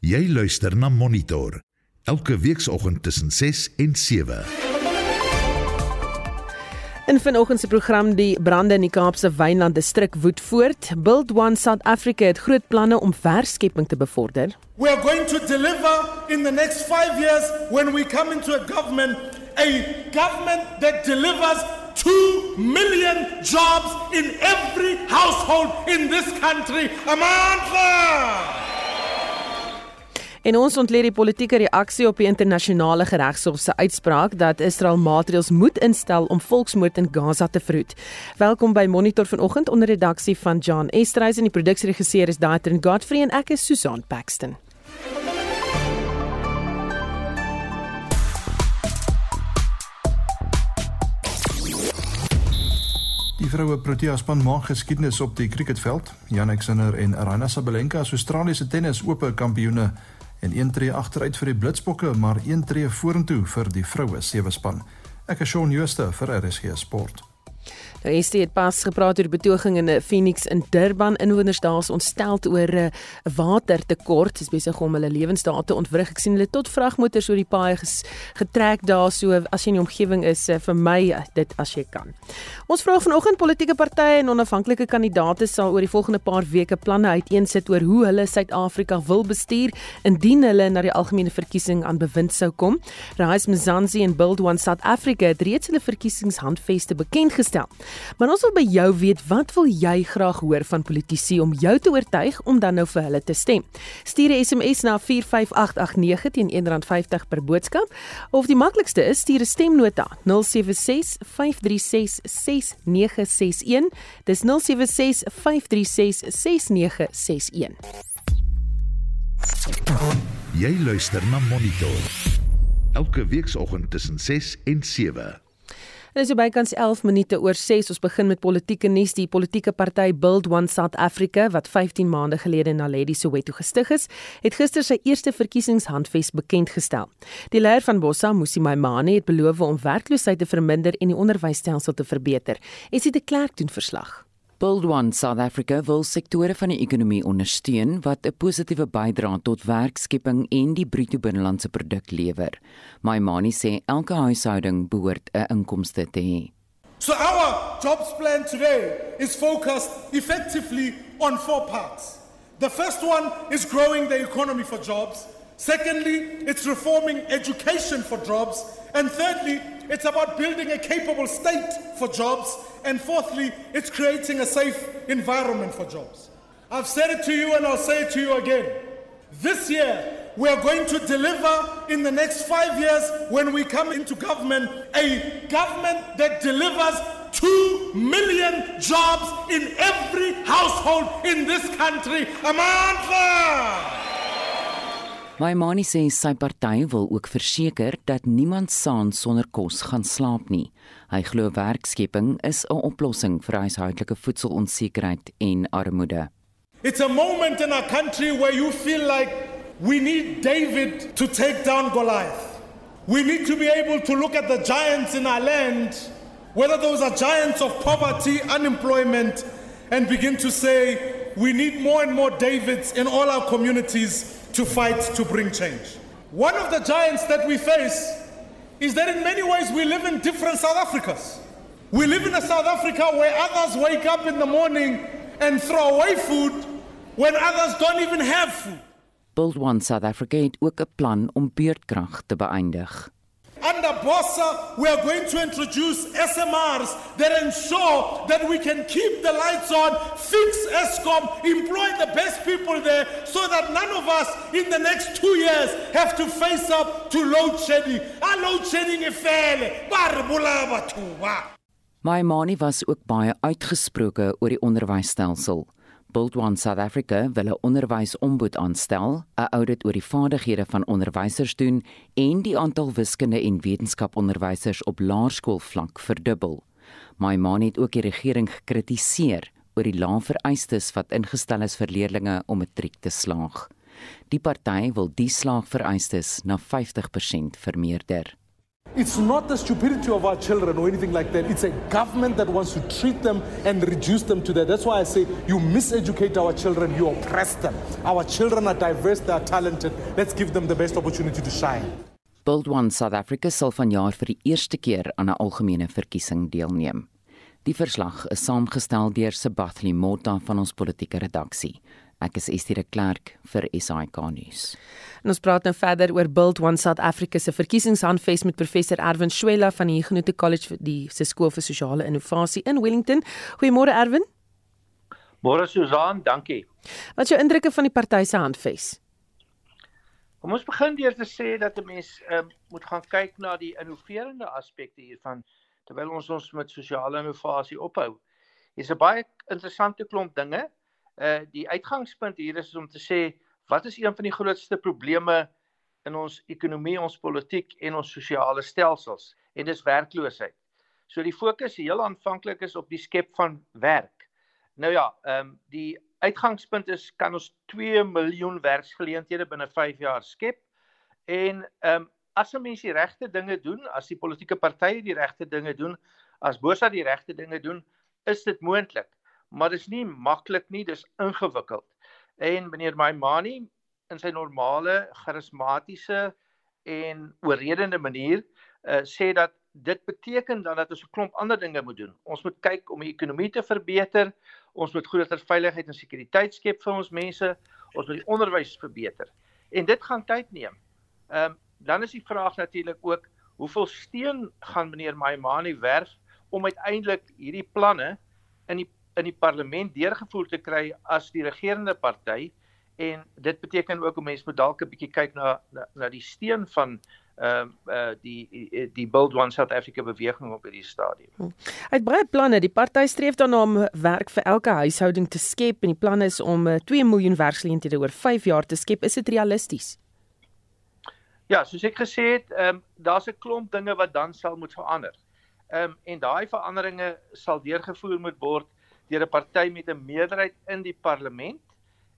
Jy luister na Monitor elke weekoggend tussen 6 en 7. In vanoggend se program die brande in die Kaapse Wynland distrik woed voort. Build One South Africa het groot planne om werkskepping te bevorder. We are going to deliver in the next five years when we come into a government, a government that delivers 2 million jobs in every household in this country. Amandla! En ons ontleed die politieke reaksie op die internasionale regshof se uitspraak dat Israel maatreëls moet instel om volksmoord in Gaza te verhoed. Welkom by Monitor vanoggend onder redaksie van John Estreys en die produksieregisseur is Daitrin Godfrey en ek is Susan Paxton. Die vroue Protea span maak geskiedenis op die cricketveld. Jannik Sinner en Arina Sabalenka as Australiese tennis ope kampioene en een tree agteruit vir die Blitsbokke, maar een tree vorentoe vir die vroue sewe span. Ek is Shaun Jooste vir RSG Sport. Nou ST het pas gepraat oor betoging in Phoenix in Durban. Inwoners daar is ontstel oor 'n uh, watertekort. Dis besig om hulle lewensdae te ontwrig. Ek sien hulle tot vragmotors oor die paaie getrek daar so as jy in die omgewing is vir my dit as jy kan. Ons vra vanoggend politieke partye en onafhanklike kandidaate sal oor die volgende paar weke planne uiteensit oor hoe hulle Suid-Afrika wil bestuur indien hulle na die algemene verkiesing aan bewind sou kom. Rise Mzansi en Build One South Africa het reeds hulle verkiesingshandveste bekend gestel. Maar ons wil by jou weet wat wil jy graag hoor van politici om jou te oortuig om dan nou vir hulle te stem. Stuur 'n SMS na 45889 teen R1.50 per boodskap of die maklikste is stuur 'n stemnota 0765366961. Dis 0765366961. Jy luister na Monitor elke weekoggend tussen 6 en 7. Dit is bykans 11 minute oor 6. Ons begin met politieke nuus. Die politieke party Build One South Africa wat 15 maande gelede in Naledi Soweto gestig is, het gister sy eerste verkiesingshandves bekend gestel. Die leier van Bossa, Musi Maimane, het beloof om werkloosheid te verminder en die onderwysstelsel te verbeter. Esie de Klerk doen verslag. Build One South Africa wil sektore van die ekonomie ondersteun wat 'n positiewe bydrae tot werkskepping en die bruto binnelandse produk lewer. Maimani sê elke huishouding behoort 'n inkomste te hê. So our jobs plan today is focused effectively on four parts. The first one is growing the economy for jobs. Secondly, it's reforming education for jobs. And thirdly, it's about building a capable state for jobs. And fourthly, it's creating a safe environment for jobs. I've said it to you and I'll say it to you again. This year, we are going to deliver in the next five years when we come into government a government that delivers 2 million jobs in every household in this country. Amandla! My manie sê sy party wil ook verseker dat niemand saans sonder kos gaan slaap nie. Hy glo werkskepping is 'n oplossing vir huishoudelike voedselonsekerheid en armoede. It's a moment in our country where you feel like we need David to take down Goliath. We need to be able to look at the giants in our land, whether those are giants of poverty, unemployment, and begin to say we need more and more Davids in all our communities to fight to bring change. One of the giants that we face is that in many ways we live in different South Africas. We live in a South Africa where others wake up in the morning and throw away food when others don't even have food. Build One South Africa het ook 'n plan om beurtkrag te beëindig. Under BOSSA, we are going to introduce SMRs that ensure that we can keep the lights on, fix ESCOM, employ the best people there so that none of us in the next two years have to face up to load shedding. A load shedding efele, baribula bathuba. My manie was ook baie uitgesproke oor die onderwysstelsel. Build One South Africa wil 'n onderwysombud aanstel, 'n audit oor die vaardighede van onderwysers doen en die aantal wiskunde en wetenskaponderwysers op laerskoolvlak verdubbel. Maimane het ook die regering gekritiseer oor die lae vereistes wat ingestel is vir leerders om matriek te slaag. Die party wil die slaagvereistes na 50% vermeerder. It's not the stupidity of our children or anything like that. It's a government that wants to treat them and reduce them to that. That's why I say you miseducate our children, you oppress them. Our children are diverse, they are talented. Let's give them the best opportunity to shine. Build One South Africa sal vanjaar vir die eerste keer aan 'n algemene verkiesing deelneem. Die verslag is saamgestel deur Sebathli Motta van ons politieke redaksie. Ek is Estie de Klerk vir SAK nuus. En ons praat nou verder oor Build One South Africa se verkiesingshandves met professor Erwin Swela van die Huguenot College vir die se skool vir sosiale innovasie in Wellington. Goeiemôre Erwin. Môre Susan, dankie. Wat is jou indrukke van die party se handves? Kom ons begin deur te sê dat 'n mens um, moet gaan kyk na die innoverende aspekte hiervan terwyl ons ons met sosiale innovasie ophou. Hier's 'n baie interessante klomp dinge uh die uitgangspunt hier is om te sê wat is een van die grootste probleme in ons ekonomie, ons politiek en ons sosiale stelsels en dis werkloosheid. So die fokus heel aanvanklik is op die skep van werk. Nou ja, ehm um, die uitgangspunt is kan ons 2 miljoen werksgeleenthede binne 5 jaar skep en ehm um, as 'n mens die regte dinge doen, as die politieke partye die regte dinge doen, as Bosa die regte dinge doen, is dit moontlik maar dit is nie maklik nie, dis ingewikkeld. En meneer Maimani in sy normale charismatiese en oorredende manier uh, sê dat dit beteken dan dat ons 'n klomp ander dinge moet doen. Ons moet kyk om die ekonomie te verbeter, ons moet groter veiligheid en sekuriteit skep vir ons mense, ons moet die onderwys verbeter. En dit gaan tyd neem. Ehm um, dan is die vraag natuurlik ook hoeveel steun gaan meneer Maimani werf om uiteindelik hierdie planne in die in die parlement deurgevoer te kry as die regerende party en dit beteken ook om mense moet dalk 'n bietjie kyk na, na na die steen van ehm uh, uh die die Build One South Africa beweging op hierdie stadium. Hm. Hy het baie planne. Die party streef daarna om werk vir elke huishouding te skep en die plan is om 2 uh, miljoen werksgeleenthede oor 5 jaar te skep. Is dit realisties? Ja, soos ek gesê het, ehm um, daar's 'n klomp dinge wat dan sal moet verander. Ehm um, en daai veranderinge sal deurgevoer moet word deur 'n party met 'n meerderheid in die parlement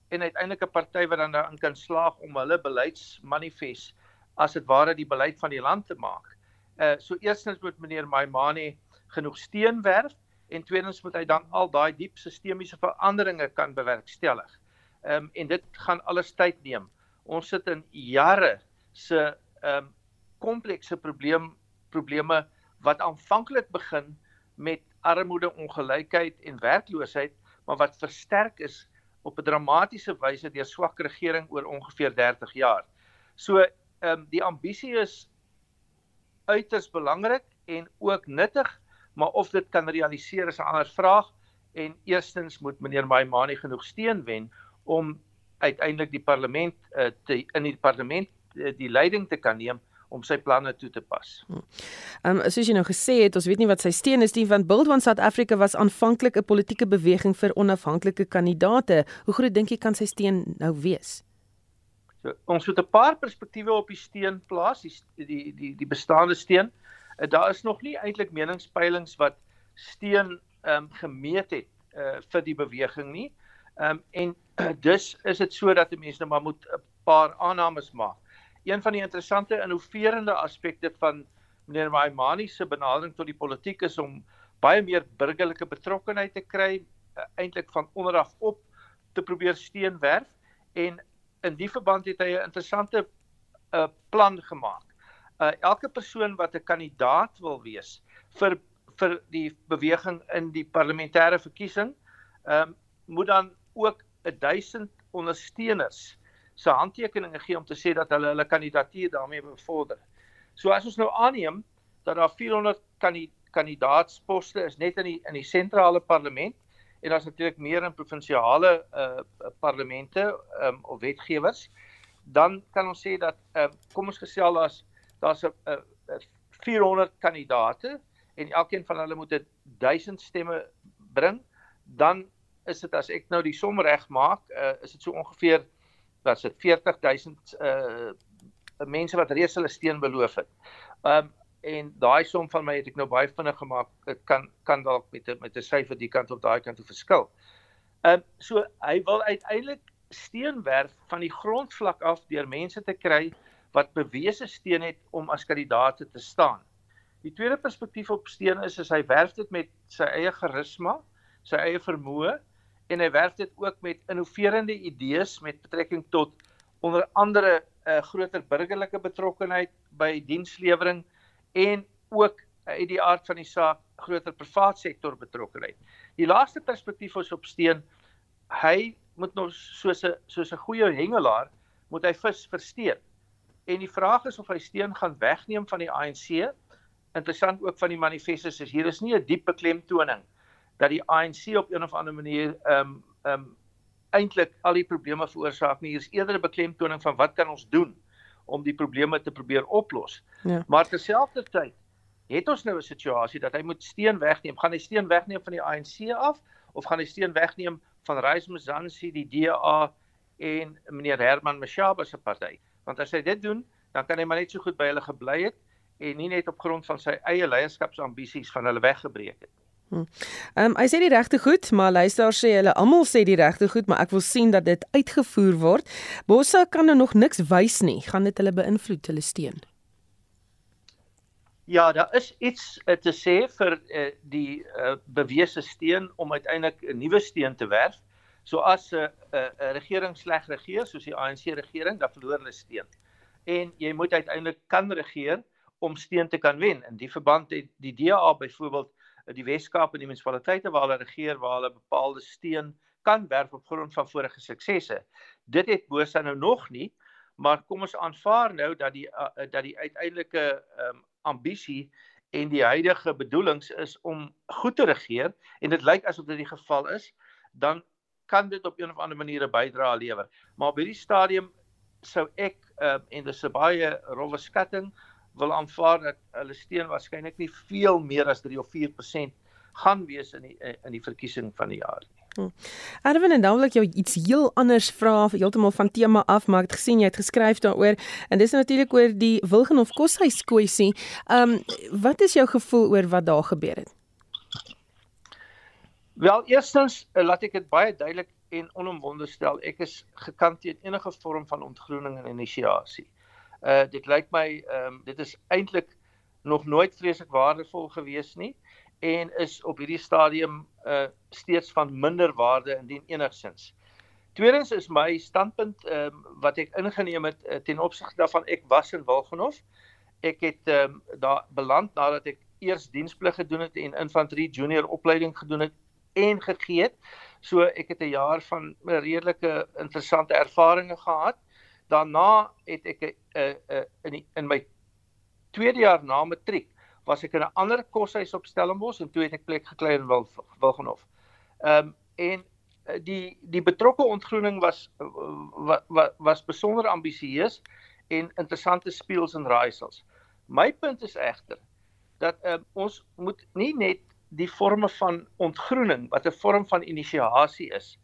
en uiteindelik 'n party wat dan daarin kan slaag om hulle beleidsmanifest as dit ware die beleid van die land te maak. Uh so eerstens moet meneer Maimane genoeg steun werf en tweedens moet hy dan al daai diep sistemiese veranderinge kan bewerkstellig. Ehm um, en dit gaan alles tyd neem. Ons sit in jare se ehm um, komplekse probleem probleme wat aanvanklik begin met armoede, ongelykheid en werkloosheid, maar wat versterk is op 'n dramatiese wyse deur swak regering oor ongeveer 30 jaar. So, ehm um, die ambisie is uiters belangrik en ook nuttig, maar of dit kan realiseer is 'n ander vraag en eerstens moet meneer Maimani genoeg steun wen om uiteindelik die parlement uh, te in die parlement uh, die leiding te kan neem om sy planne toe te pas. Ehm um, soos jy nou gesê het, ons weet nie wat sy steen is nie want Build One South Africa was aanvanklik 'n politieke beweging vir onafhanklike kandidaate. Hoe groot dink jy kan sy steen nou wees? So ons het 'n paar perspektiewe op die steen plaas, die die die die bestaande steen. Uh, daar is nog nie eintlik meningspeilings wat steen ehm um, gemeet het uh vir die beweging nie. Ehm um, en uh, dus is dit so dat mense nou maar moet 'n paar aannames maak een van die interessante innoverende aspekte van meneer Maimani se benadering tot die politiek is om baie meer burgerlike betrokkenheid te kry uh, eintlik van onder af op te probeer steun werf en in die verband het hy 'n interessante uh, plan gemaak. Uh, elke persoon wat 'n kandidaat wil wees vir vir die beweging in die parlementêre verkiesing, ehm um, moet dan ook 1000 ondersteuners se handtekeninge gee om te sê dat hulle hulle kandidatuur daarmee bevorder. So as ons nou aanneem dat daar 400 kandidaatsposte is net in die in die sentrale parlement en daar's natuurlik meer in provinsiale uh parlemente um of wetgewers, dan kan ons sê dat uh kom ons gesel as daar's 'n uh, 400 kandidate en elkeen van hulle moet 1000 stemme bring, dan is dit as ek nou die som reg maak, uh is dit so ongeveer was dit 40000 uh mense wat reeds hulle steen beloof het. Um en daai som van my het ek nou baie vinnig gemaak. Dit kan kan dalk met met 'n syfer die kant op daai kant toe verskil. Um so hy wil uiteindelik steenwerf van die grondvlak af deur mense te kry wat bewese steun het om as kandidaat te staan. Die tweede perspektief op steun is as hy werf dit met sy eie charisma, sy eie vermoë en hy werf dit ook met innoverende idees met betrekking tot onder andere 'n uh, eh, groter burgerlike betrokkenheid by dienslewering en ook uit die aard van die saak groter privaat sektor betrokkenheid. Die laaste perspektief is op steen hy moet nog soos 'n soos 'n goeie hengelaar moet hy vis versteen. En die vraag is of hy steen gaan wegneem van die ANC. Interessant ook van die manifestes is hier is nie 'n diepe klemtoning dat die ANC op een of ander manier ehm um, ehm um, eintlik al die probleme veroorsaak nie. Hier is eerder 'n beklemtoning van wat kan ons doen om die probleme te probeer oplos. Ja. Maar terselfdertyd het ons nou 'n situasie dat hy moet steen wegneem. Gaan hy steen wegneem van die ANC af of gaan hy steen wegneem van Reis Mzansi, die DA en meneer Herman Mashaba se party? Want as hy dit doen, dan kan hy maar net so goed by hulle gebly het en nie net op grond van sy eie leierskapsambisies van hulle weggebreek het. Hm. Ehm um, hy sê die regte goed, maar luisteraars sê hulle almal sê die regte goed, maar ek wil sien dat dit uitgevoer word. Bossa kan nou nog niks wys nie. Gaan dit hulle beïnvloed hulle steen? Ja, daar is iets uh, te sê vir uh, die uh, bewese steen om uiteindelik 'n nuwe steen te werf. So as 'n uh, 'n uh, regering sleg regeer, soos die ANC regering, dan verloor hulle steen. En jy moet uiteindelik kan regeer om steen te kan wen. In die verband het die DA byvoorbeeld die Weskaap en die munisipaliteite waar hulle regeer waar hulle bepaalde steen kan werf op grond van vorige suksesse. Dit het Bosa nou nog nie, maar kom ons aanvaar nou dat die uh, dat die uiteindelike um, ambisie en die huidige bedoelings is om goed te regeer en dit lyk asof dit die geval is, dan kan dit op 'n of ander manier 'n bydrae lewer. Maar op hierdie stadium sou ek uh, en dis 'n baie rowwe skatting wil aanvaar dat hulle steun waarskynlik nie veel meer as 3 of 4% gaan wees in die in die verkiesing van die jaar nie. Hmm. Erwin en dan wil ek jou iets heel anders vra, heeltemal van tema af, maar ek het gesien jy het geskryf daaroor en dis natuurlik oor die Wilgenhof koshuis kwessie. Ehm um, wat is jou gevoel oor wat daar gebeur het? Wel, eerstens uh, laat ek dit baie duidelik en onomwonde stel, ek is gekant teen enige vorm van ontgroening en inisiasie. Uh dit lyk my ehm um, dit is eintlik nog nooit vreeslik waardevol gewees nie en is op hierdie stadium uh steeds van minder waarde indien enigsins. Tweedens is my standpunt ehm um, wat ek ingeneem het uh, ten opsigte daarvan ek was in Wilgenhof. Ek het ehm um, daar beland nadat ek eers diensplig gedoen het en infanterie junior opleiding gedoen het en gegee het. So ek het 'n jaar van redelike interessante ervarings gehad daarna het ek 'n uh, uh, in die, in my tweede jaar na matriek was ek in 'n ander koshuis op Stellenbosch en toe het ek plek gekry in Wil Wilgenhof. Ehm um, en eh, die die betrokke ontgroening was wat wa, was besonder ambisieus en interessante speels en raaisels. My punt is egter dat um, ons moet nie net die forme van ontgroening wat 'n vorm van inisiasie is,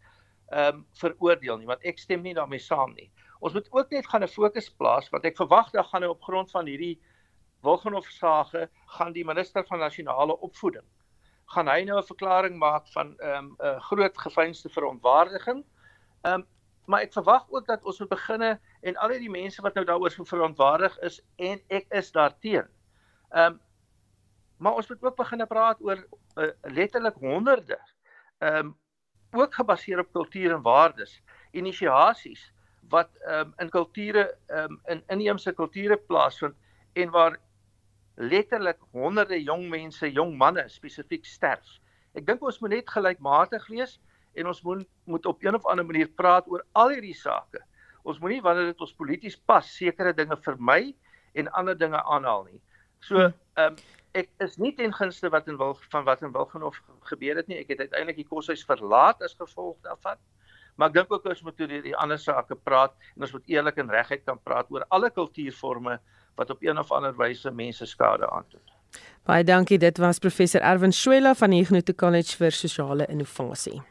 ehm um, veroordeel nie want ek stem nie daarmee saam nie. Ons moet ook net gaan 'n fokus plaas wat ek verwag dat gaan op grond van hierdie Wilgenhof sage gaan die minister van nasionale opvoeding gaan hy nou 'n verklaring maak van 'n um, 'n groot gefeinste verontwaardiging. Ehm um, maar ek verwag ook dat ons moet beginne en al die mense wat nou daaroor so verontwaardig is en ek is daarteen. Ehm um, maar ons moet ook begine praat oor uh, letterlik honderde ehm um, ook gebaseer op kultuur en waardes, inisiasies wat um, in kulture um, in inheemse kulture plaasvind en waar letterlik honderde jong mense, jong manne spesifiek sterf. Ek dink ons moet net gelykmatig wees en ons moet moet op 'n of ander manier praat oor al hierdie sake. Ons moenie wanneer dit ons polities pas sekere dinge vermy en ander dinge aanhaal nie. So, ehm um, ek is nie ten gunste wat in wil van wat in Wilgenhof gebeur het nie. Ek het uiteindelik die koshuis verlaat as gevolg daarvan. Maar ek dink ook ons moet oor die ander sake praat en ons moet eerlik en reguit kan praat oor alle kultuurforme wat op een of ander wyse mense skade aandoen. Baie dankie. Dit was professor Erwin Schuella van die Ignoto College vir Sosiale Innovasie.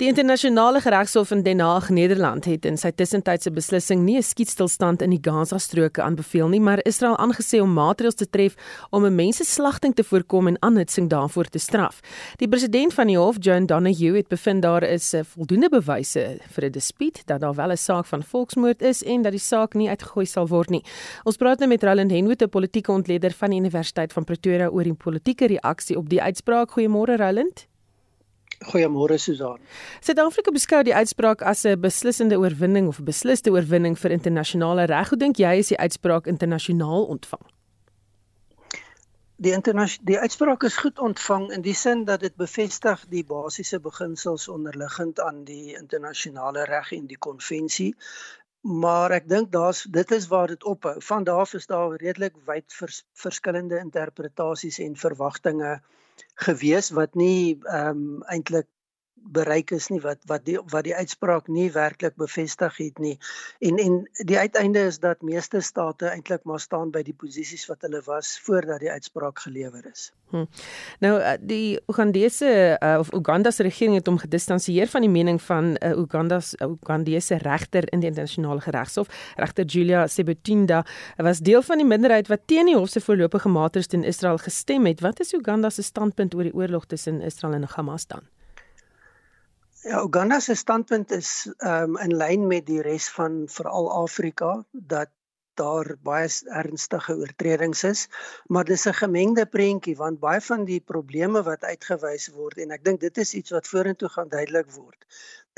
Die internasionale geregshof in Den Haag, Nederland, het in sy tussentydse beslissing nie 'n skietstilstand in die Gaza-stroke aanbeveel nie, maar Israel aangesê om maatreëls te tref om 'n menseslagting te voorkom en aanhitsing daarvoor te straf. Die president van die hof, John Donahue, het bevind daar is eh, voldoende bewyse vir 'n dispuut dat daar wel 'n saak van volksmoord is en dat die saak nie uitgegooi sal word nie. Ons praat nou met Roland Henwood, 'n politieke ontleder van die Universiteit van Pretoria oor die politieke reaksie op die uitspraak. Goeiemôre Roland. Goeiemôre Susan. Suid-Afrika beskou die uitspraak as 'n beslissende oorwinning of 'n besliste oorwinning vir internasionale reg. Hoe dink jy is die uitspraak internasionaal ontvang? Die internasionale die uitspraak is goed ontvang in die sin dat dit bevestig die basiese beginsels onderliggend aan die internasionale reg en die konvensie. Maar ek dink daar's dit is waar dit ophou. Van daar af is daar redelik wyd vers, verskillende interpretasies en verwagtinge gewees wat nie ehm um, eintlik bereik is nie wat wat die wat die uitspraak nie werklik bevestig het nie. En en die uiteinde is dat meeste state eintlik maar staan by die posisies wat hulle was voordat die uitspraak gelewer is. Hm. Nou eh, die Ugandese uh, of Uganda se regering het hom gedistansieer van die mening van uh, Uganda se Ugandese regter in die internasionale regshof. Regter Julia Sebutunda was deel van die minderheid wat teen die hof se voorlopige maatreëls teen Israel gestem het. Wat is Uganda se standpunt oor die oorlog tussen Israel en Hamas dan? Ja, Uganda se standpunt is ehm um, in lyn met die res van veral Afrika dat daar baie ernstige oortredings is, maar dis 'n gemengde prentjie want baie van die probleme wat uitgewys word en ek dink dit is iets wat vorentoe gaan duidelik word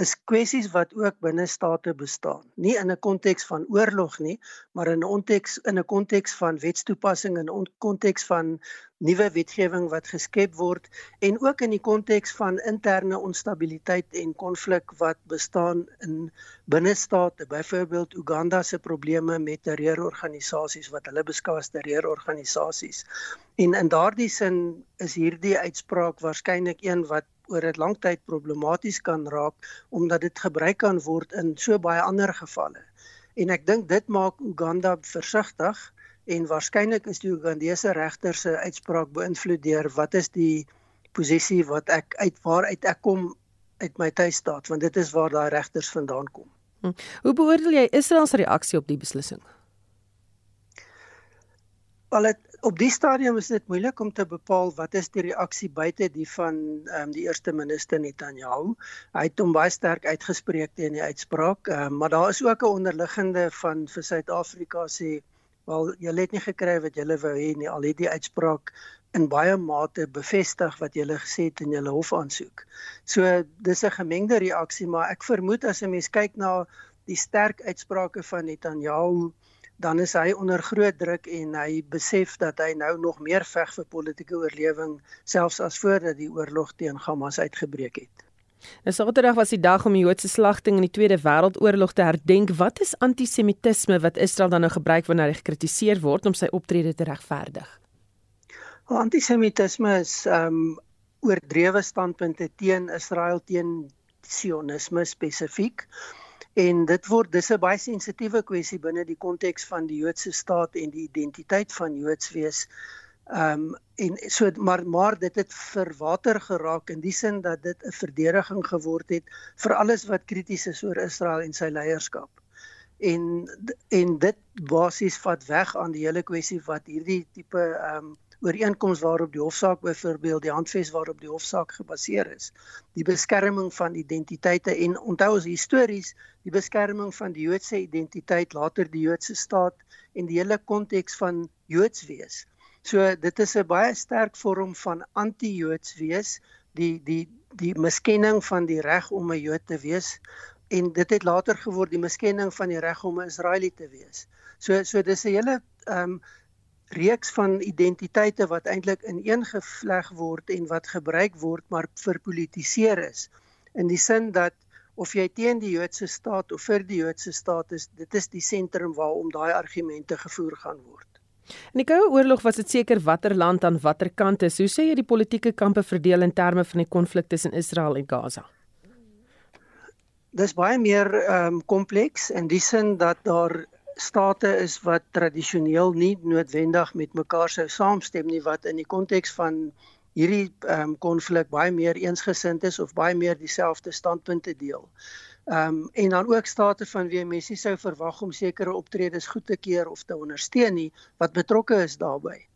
is kwessies wat ook binne state bestaan. Nie in 'n konteks van oorlog nie, maar in 'n konteks in 'n konteks van wetstoepassing en 'n konteks van nuwe wetgewing wat geskep word en ook in die konteks van interne onstabiliteit en konflik wat bestaan in binne state, byvoorbeeld Uganda se probleme met terreurorganisasies wat hulle beskou as terreurorganisasies. En in daardie sin is hierdie uitspraak waarskynlik een wat oor 'n lang tyd problematies kan raak omdat dit gebruik kan word in so baie ander gevalle. En ek dink dit maak Uganda versigtig en waarskynlik is die Ugandese regter se uitspraak beïnvloed deur wat is die posisie wat ek uit waaruit ek kom uit my tuisstaat want dit is waar daai regters vandaan kom. Hm. Hoe beoordeel jy Israel se reaksie op die beslissing? Al het op die stadium is dit moeilik om te bepaal wat is die reaksie buite die van ehm um, die eerste minister Netanyahu. Hy het hom baie sterk uitgespreek teen die uitspraak, um, maar daar is ook 'n onderliggende van vir Suid-Afrika sê wel jy het nie gekry wat jy wou hê nie al het die uitspraak in baie mate bevestig wat jy gesê het in jou hofaansoek. So dis 'n gemengde reaksie, maar ek vermoed as 'n mens kyk na die sterk uitsprake van Netanyahu dan is hy onder groot druk en hy besef dat hy nou nog meer veg vir politieke oorlewing selfs as voordat die oorlog teen Hamas uitgebreek het. Nou Saterdag was die dag om die Joodse slagting in die Tweede Wêreldoorlog te herdenk. Wat is antisemitisme wat Israel dan nou gebruik wanneer hy gekritiseer word om sy optrede te regverdig? Antisemitisme is um, oordrewe standpunte teen Israel teen sionisme spesifiek en dit word dis 'n baie sensitiewe kwessie binne die konteks van die Joodse staat en die identiteit van Joods wees. Ehm um, en so maar maar dit het vir water geraak in die sin dat dit 'n verdediging geword het vir alles wat krities is oor Israel en sy leierskap. En en dit basies vat weg aan die hele kwessie wat hierdie tipe ehm um, ooreenkoms waarop die hofsaak byvoorbeeld die handves waarop die hofsaak gebaseer is die beskerming van identiteite en onthou ons histories die beskerming van die Joodse identiteit later die Joodse staat en die hele konteks van Joods wees so dit is 'n baie sterk vorm van anti-Joods wees die die die miskenning van die reg om 'n Jood te wees en dit het later geword die miskenning van die reg om 'n Israeliet te wees so so dis 'n hele ehm um, reeks van identiteite wat eintlik ineengevleg word en wat gebruik word maar verpolitiseer is in die sin dat of jy teen die Joodse staat of vir die Joodse staat is dit is die sentrum waarom daai argumente gevoer gaan word. In die Koue Oorlog was dit seker watter land aan watter kant is. Hoe sê jy die politieke kampe verdeel in terme van die konflik tussen Israel en Gaza? Dis baie meer ehm um, kompleks in die sin dat daar state is wat tradisioneel nie noodwendig met mekaar sou saamstem nie wat in die konteks van hierdie ehm um, konflik baie meer eensgesind is of baie meer dieselfde standpunte deel. Ehm um, en dan ook state van wie mense sou verwag om sekere optredes goed te keur of te ondersteun nie wat betrokke is daarbey.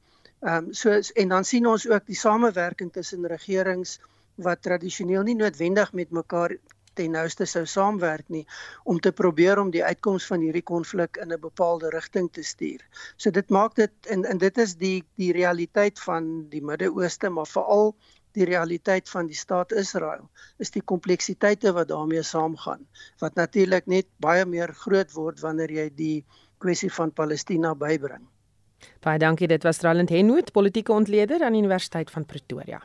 Ehm um, so en dan sien ons ook die samewerking tussen regerings wat tradisioneel nie noodwendig met mekaar ten nouste sou saamwerk nie om te probeer om die uitkoms van hierdie konflik in 'n bepaalde rigting te stuur. So dit maak dit en en dit is die die realiteit van die Midde-Ooste, maar veral die realiteit van die staat Israel is die kompleksiteite wat daarmee saamgaan wat natuurlik net baie meer groot word wanneer jy die kwessie van Palestina bybring. Baie dankie, dit was Roland Henwood, politieke ontleder aan die Universiteit van Pretoria.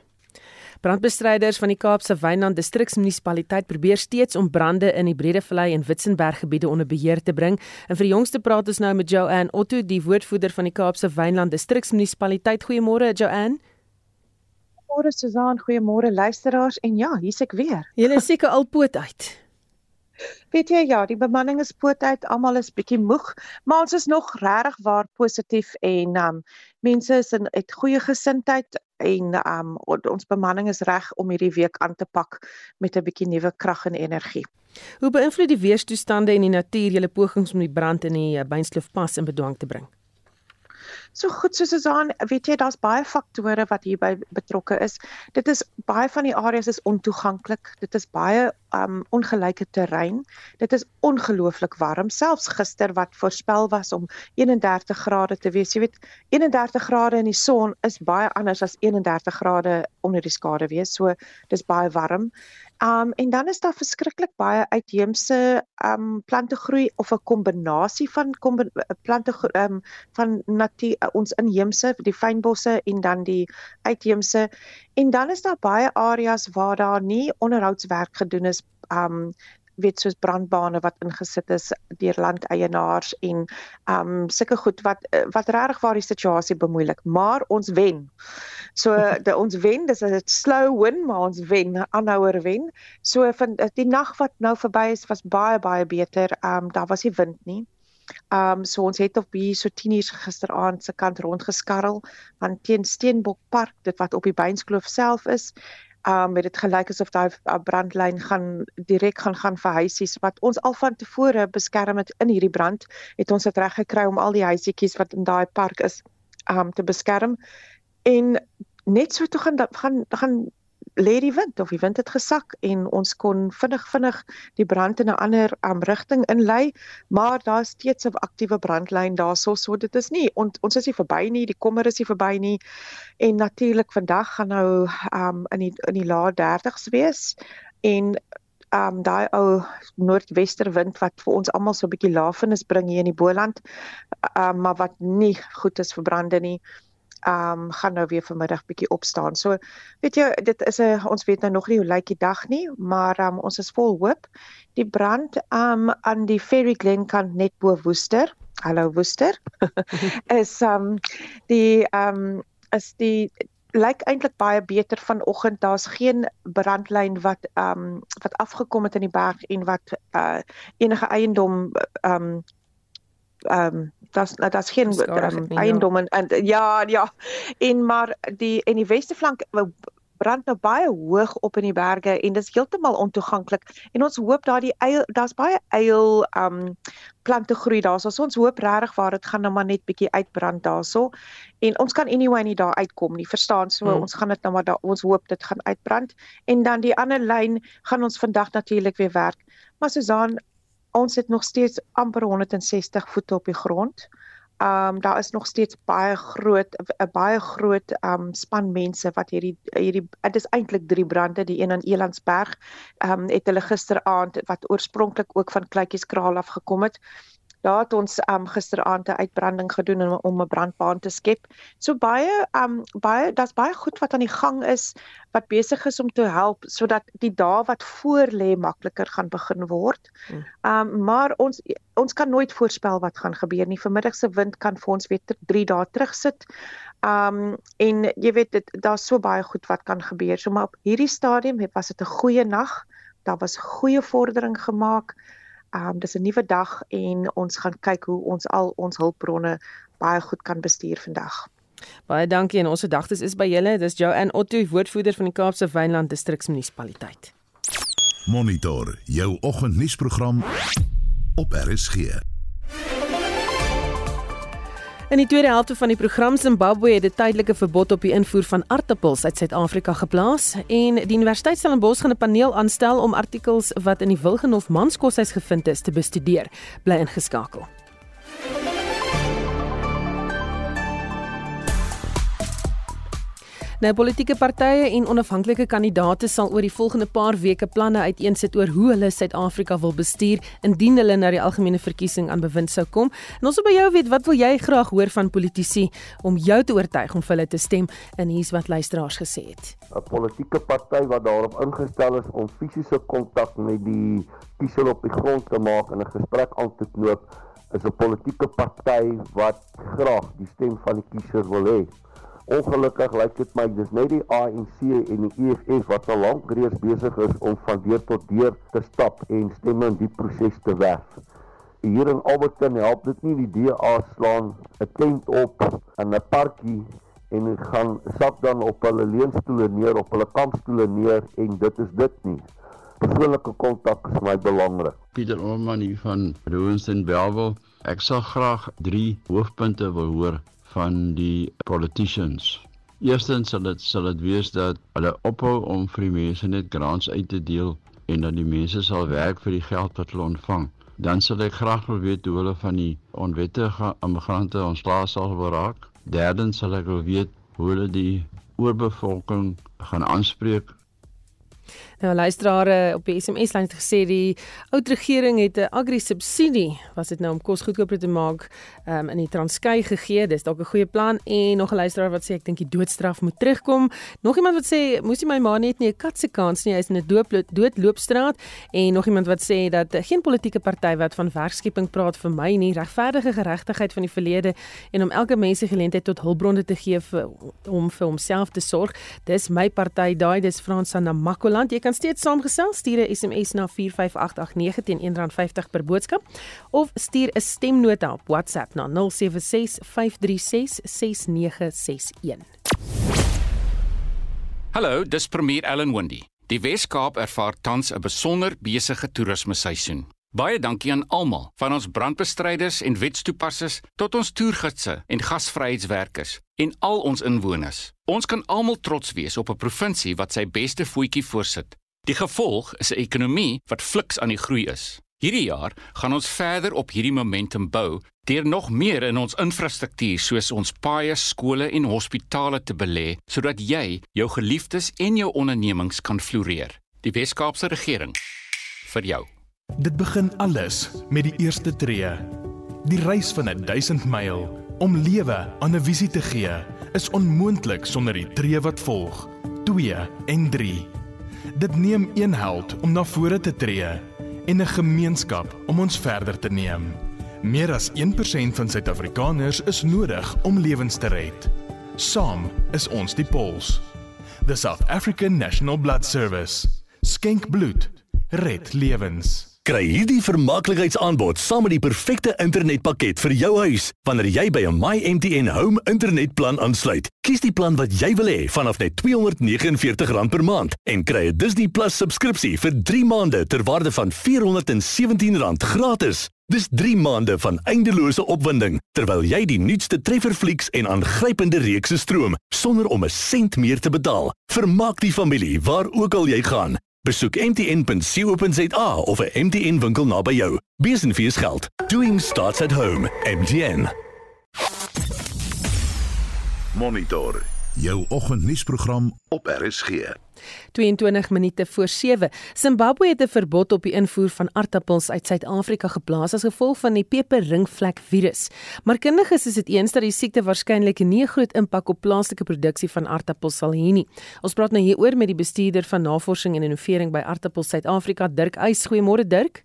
Brandbestryders van die Kaapse Wynland Distriksmunisipaliteit probeer steeds om brande in die Bredevallei en Witzenberg gebiede onder beheer te bring. En vir die jongste praat ons nou met Joanne Otto, die woordvoerder van die Kaapse Wynland Distriksmunisipaliteit. Goeiemôre Joanne. Goeiemôre Susan, goeiemôre luisteraars en ja, hier's ek weer. Jy is seker al poot uit. Weet jy ja, die bemanning is poot uit, almal is bietjie moeg, maar ons is nog regtig waar positief en um mense is in het goeie gesindheid en um ons bemanning is reg om hierdie week aan te pak met 'n bietjie nuwe krag en energie. Hoe beïnvloed die weerstoestande en die natuur julle pogings om die brand in die Beinskloofpas in bedwang te bring? So goed soos ons aan, weet jy, daar's baie faktore wat hierby betrokke is. Dit is baie van die areas is ontoeganklik. Dit is baie um ongelyke terrein. Dit is ongelooflik warm. Selfs gister wat voorspel was om 31 grade te wees. Jy weet, 31 grade in die son is baie anders as 31 grade onder die skare wees. So dis baie warm. Um en dan is daar verskriklik baie uitheemse um plante groei of 'n kombinasie van plante um van natuur uh, ons inheemse die fynbosse en dan die uitheemse en dan is daar baie areas waar daar nie onderhoudswerk gedoen is um weet soos brandbane wat ingesit is deur landeienaars en um sulke goed wat wat regtig waar die situasie bemoeilik maar ons wen. So de, ons wen, dis 'n slow win maar ons wen, aanhouer wen. So van die nag wat nou verby is was baie baie beter. Um daar was nie wind nie. Um so ons het op hier so 10 uur gisteraand se kant rondgeskarrel van teen Steenbok Park dit wat op die Beinskloof self is um het dit gelyk asof daai brandlyn gaan direk gaan gaan vir huisies wat ons al van tevore beskerm het in hierdie brand het ons dit reg gekry om al die huisietjies wat in daai park is um te beskerm. En net so toe gaan gaan gaan lê die wind of die wind het gesak en ons kon vinnig vinnig die brand in 'n ander um, rigting inlei maar daar's steeds 'n aktiewe brandlyn daarso so dit is nie on, ons is nie verby nie die kommer is nie verby nie en natuurlik vandag gaan nou um, in die in die lae 30s wees en um daai ou noordwesterwind wat vir ons almal so 'n bietjie lafenis bring hier in die Boland um, maar wat nie goed is vir brande nie ehm um, gaan nou weer vanmiddag bietjie opstaan. So weet jy, dit is 'n ons weet nou nog nie hoe lyk die dag nie, maar um, ons is vol hoop. Die brand ehm um, aan die Ferry Glen kant net bo Woester. Hallo Woester. is ehm um, die ehm um, is die lyk eintlik baie beter vanoggend. Daar's geen brandlyn wat ehm um, wat afgekom het in die berg en wat uh enige eiendom ehm um, ehm um, daar's daar's geen um, eiendom en, en ja ja. En maar die en die weste flank brand nou baie hoog op in die berge en dit is heeltemal ontoeganklik. En ons hoop daardie eil daar's baie eil um plante groei daar so ons hoop regtig waar dit gaan nou maar net bietjie uitbrand daarso. En ons kan anyway nie daar uitkom nie verstaan? So hmm. ons gaan dit nou maar daar ons hoop dit gaan uitbrand. En dan die ander lyn gaan ons vandag natuurlik weer werk. Maar Susan ons het nog steeds amper 160 voete op die grond. Um daar is nog steeds baie groot 'n baie groot um span mense wat hierdie hierdie dit is eintlik drie brande die een aan Elandsberg um het hulle gisteraand wat oorspronklik ook van Kleutjieskraal af gekom het Daar het ons um gisteraand 'n uitbranding gedoen om, om 'n brandbaan te skep. So baie um baie daar's baie goed wat aan die gang is wat besig is om te help sodat die dae wat voor lê makliker gaan begin word. Hmm. Um maar ons ons kan nooit voorspel wat gaan gebeur nie. Vanmiddag se wind kan vir ons weer 3 dae terugsit. Um en jy weet dit daar's so baie goed wat kan gebeur. So maar op hierdie stadium was dit 'n goeie nag. Daar was goeie vordering gemaak. Um dis 'n nuwe dag en ons gaan kyk hoe ons al ons hulpbronne baie goed kan bestuur vandag. Baie dankie en ons gedagtes is by julle. Dis Joanne Otto, woordvoerder van die Kaapse Wynland Distriksmunisipaliteit. Monitor jou oggendnuusprogram op RSG. In die tweede helfte van die program Zimbabwe het 'n tydelike verbod op die invoer van aardappels uit Suid-Afrika geplaas en die Universiteit Stellenbosch gaan 'n paneel aanstel om artikels wat in die Wilgenhof Manskoshuis gevind is te bestudeer. Bly ingeskakel. Nou politieke partye en onafhanklike kandidaate sal oor die volgende paar weke planne uiteensit oor hoe hulle Suid-Afrika wil bestuur indien hulle na die algemene verkiesing aan bewind sou kom. En ons wil by jou weet, wat wil jy graag hoor van politici om jou te oortuig om vir hulle te stem? En hier's wat luisteraars gesê het. 'n Politieke party wat daarop ingestel is om fisiese kontak met die kiezer op die grond te maak en 'n gesprek aan te knoop, is 'n politieke party wat graag die stem van die kiezer wil hê. Ongelukkig lyk dit my dis net die ANC en die EFF wat al lank reeds besig is om van deur tot deur te stap en stemme in die proses te werf. Hier in Alberton help dit nie die DA slaan 'n tent op in 'n parkie en gaan sak dan op hulle leunstoele neer op hulle kampstoele neer en dit is dit nie. Persoonlike kontak is my belangrik. Pieter Orman hier van Roenston Belwel. Ek sal graag 3 hoofpunte wil hoor van die politicians. Eerstens sal dit sal dit wees dat hulle ophou om vir die mense net grants uit te deel en dat die mense sal werk vir die geld wat hulle ontvang. Dan sal ek graag wil weet hoe hulle van die onwettige immigrante ontslae sal raak. Derdens sal ek wil weet hoe hulle die oorbevolking gaan aanspreek Nou luisteraars op die SMS lyn het gesê die oud regering het 'n agri-subsidie, was dit nou om kos goedkoper te maak, um, in die Transkei gegee. Dis dalk 'n goeie plan en nog 'n luisteraar wat sê ek dink die doodstraf moet terugkom. Nog iemand wat sê moes jy my ma net nie 'n kat se kans nie, hy is in 'n doodloopstraat en nog iemand wat sê dat geen politieke party wat van werkskepping praat vir my nie, regverdige geregtigheid van die verlede en om elke mens se geleentheid tot hulpbronne te gee vir om vir homself te sorg. Dis my party, daai dis Frans van Namakoland. Jy kan kan steeds saamgesels. Stuur 'n SMS na 45889 teen R1.50 per boodskap of stuur 'n stemnota op WhatsApp na 0765366961. Hallo, dis Premier Ellen Wendy. Die Wes-Kaap ervaar tans 'n besonder besige toerisme seisoen. Baie dankie aan almal, van ons brandbestryders en wetstoepassers tot ons toergidse en gasvryheidswerkers en al ons inwoners. Ons kan almal trots wees op 'n provinsie wat sy beste voetjie voorsit. Die gevolg is 'n ekonomie wat fliks aan die groei is. Hierdie jaar gaan ons verder op hierdie momentum bou deur nog meer in ons infrastruktuur soos ons paaie, skole en hospitale te belê sodat jy, jou geliefdes en jou ondernemings kan floreer. Die Wes-Kaapse regering vir jou. Dit begin alles met die eerste tree. Die reis van 1000 myl om lewe aan 'n visie te gee is onmoontlik sonder die tree wat volg. 2 en 3 Dit neem een held om na vore te tree en 'n gemeenskap om ons verder te neem. Meer as 1% van Suid-Afrikaners is nodig om lewens te red. Saam is ons die pols. The South African National Blood Service. Skenk bloed, red lewens. Kry hierdie vermaaklikheidsaanbod saam met die perfekte internetpakket vir jou huis wanneer jy by 'n MyMTN Home internetplan aansluit. Kies die plan wat jy wil hê vanaf net R249 per maand en kry 'n Disney Plus subskripsie vir 3 maande ter waarde van R417 gratis. Dis 3 maande van eindelose opwinding terwyl jy die nuutste trefferflieks en aangrypende reekse stroom sonder om 'n sent meer te betaal. Vermaak die familie waar ook al jy gaan. Besoek mtn.co.za of 'n MTN winkel naby jou. Besenfees geld. Doing starts at home. MTN. Monitor jou oggendnuusprogram op RSG. 22 minute voor 7. Zimbabwe het 'n verbod op die invoer van aardappels uit Suid-Afrika geplaas as gevolg van die peperringvlek virus. Maar kundiges is dit eens dat die siekte waarskynlik nie 'n groot impak op plaaslike produksie van aardappels sal hê nie. Ons praat nou hieroor met die bestuurder van navorsing en innovering by Aardappels Suid-Afrika, Dirk Eys. Goeiemôre Dirk.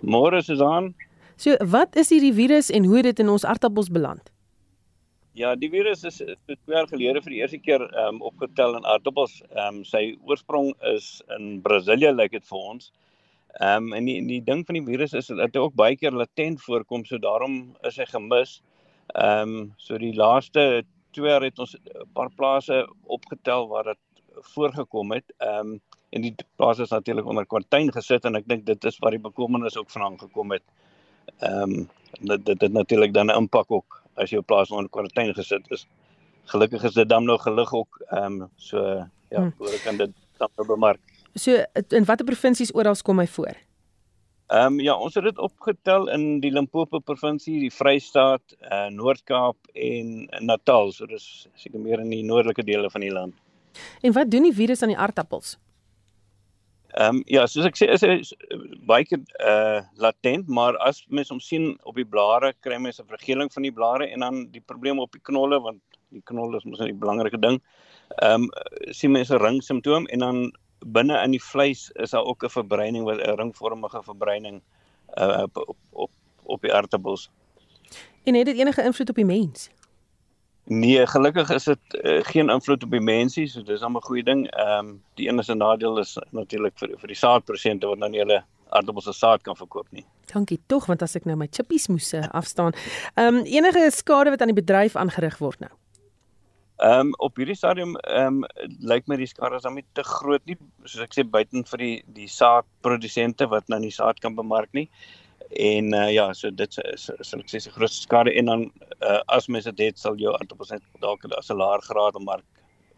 Môre Susan. So, wat is hierdie virus en hoe het dit in ons aardappels beland? Ja, die virus is twee jaar gelede vir die eerste keer ehm um, opgetel in aardappels. Ehm um, sy oorsprong is in Brasilië lyk like dit vir ons. Ehm um, en die die ding van die virus is dat hy ook baie keer latent voorkom, so daarom is hy gemis. Ehm um, so die laaste Pretoria het ons 'n paar plase opgetel waar dit voorgekom het. Ehm um, en die plase is natuurlik onder kwarantyn gesit en ek dink dit is waar die bekommernis ook vandaan gekom het. Ehm um, dit dit natuurlik dan 'n impak ook as jou plaas onder kwarantyn gesit is. Gelukkig is dit dan nog gelig ook ehm um, so ja, hmm. oor kan dit dan nou bemark. So in watter provinsies oral kom hy voor? Ehm um, ja, ons het dit opgetel in die Limpopo provinsie, die Vrystaat, uh, Noord-Kaap en Natal. So dis seker meer in die noordelike dele van die land. En wat doen die virus aan die aardappels? Ehm um, ja, soos ek sê is hy baie keer uh, latent, maar as mens hom sien op die blare, kry mens 'n vergeling van die blare en dan die probleem op die knolle want die knolle is mos 'n belangrike ding. Ehm um, sien mense 'n ring simptoom en dan binne in die vleis is daar ook 'n verbreining wat 'n ringvormige verbreining uh, op, op op die aardappels. En het dit enige invloed op die mens? Nee, gelukkig is dit uh, geen invloed op die mensie, so dis 'n goeie ding. Ehm um, die enigste nadeel is natuurlik vir vir die saadprosente wat nou nie hulle aardappels se saad kan verkoop nie. Dankie tog, want as ek nou my chippies moes uh, afstaan. Ehm um, enige skade wat aan die bedryf aangerig word nou? Ehm um, op hierdie stadium ehm um, lyk my die skade is dan nie te groot nie, soos ek sê buiten vir die die saadprodusente wat nou nie saad kan bemark nie. En uh, ja, so dit is sal ek sê se grootste skade en dan uh, as mense dit het sal jou aardappels net dalk as 'n laer graad mark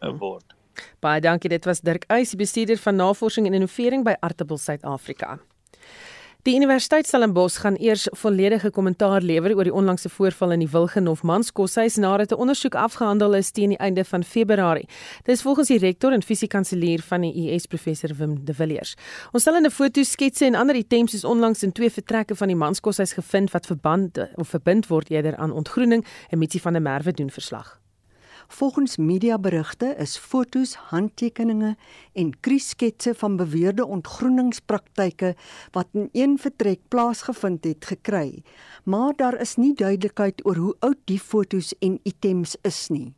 uh, word. Baie dankie, dit was Dirk Eys, bestuurder van navorsing en innovering by Aardappel Suid-Afrika. Die Universiteit Stellenbosch gaan eers volledige kommentaar lewer oor die onlangse voorval in die Wilgenhof Manskoshuis nadat 'n ondersoek afgehandel is teen die einde van Februarie. Dit is volgens die rektor en fisiekanselier van die US professor Wim De Villiers. Ons stel 'n foto sketse en ander items is onlangs in twee vertrekke van die Manskoshuis gevind wat verband of verbind word eerder aan ontgroening en Mitsi van der Merwe doen verslag. Volgens mediaberigte is fotos, handtekeninge en kriesketse van beweerde ontgroeningspraktyke wat in een vertrek plaasgevind het gekry, maar daar is nie duidelikheid oor hoe oud die fotos en items is nie.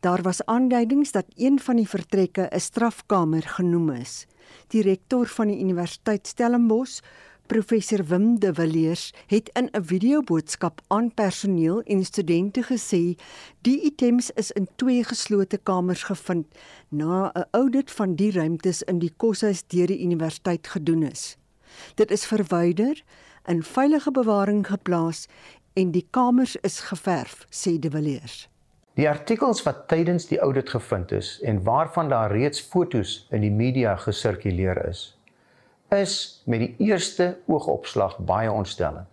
Daar was aanduidings dat een van die vertrekke 'n strafkamer genoem is. Die rektor van die Universiteit Stellenbosch, Professor Wim de Villiers het in 'n videoboodskap aan personeel en studente gesê die items is in twee geslote kamers gevind na 'n audit van die ruimtes in die koshuis deur die universiteit gedoen is. Dit is verwyder, in veilige bewaring geplaas en die kamers is geverf, sê de Villiers. Die artikels wat tydens die audit gevind is en waarvan daar reeds fotos in die media gesirkuleer is, is met die eerste oogopslag baie ontstellend.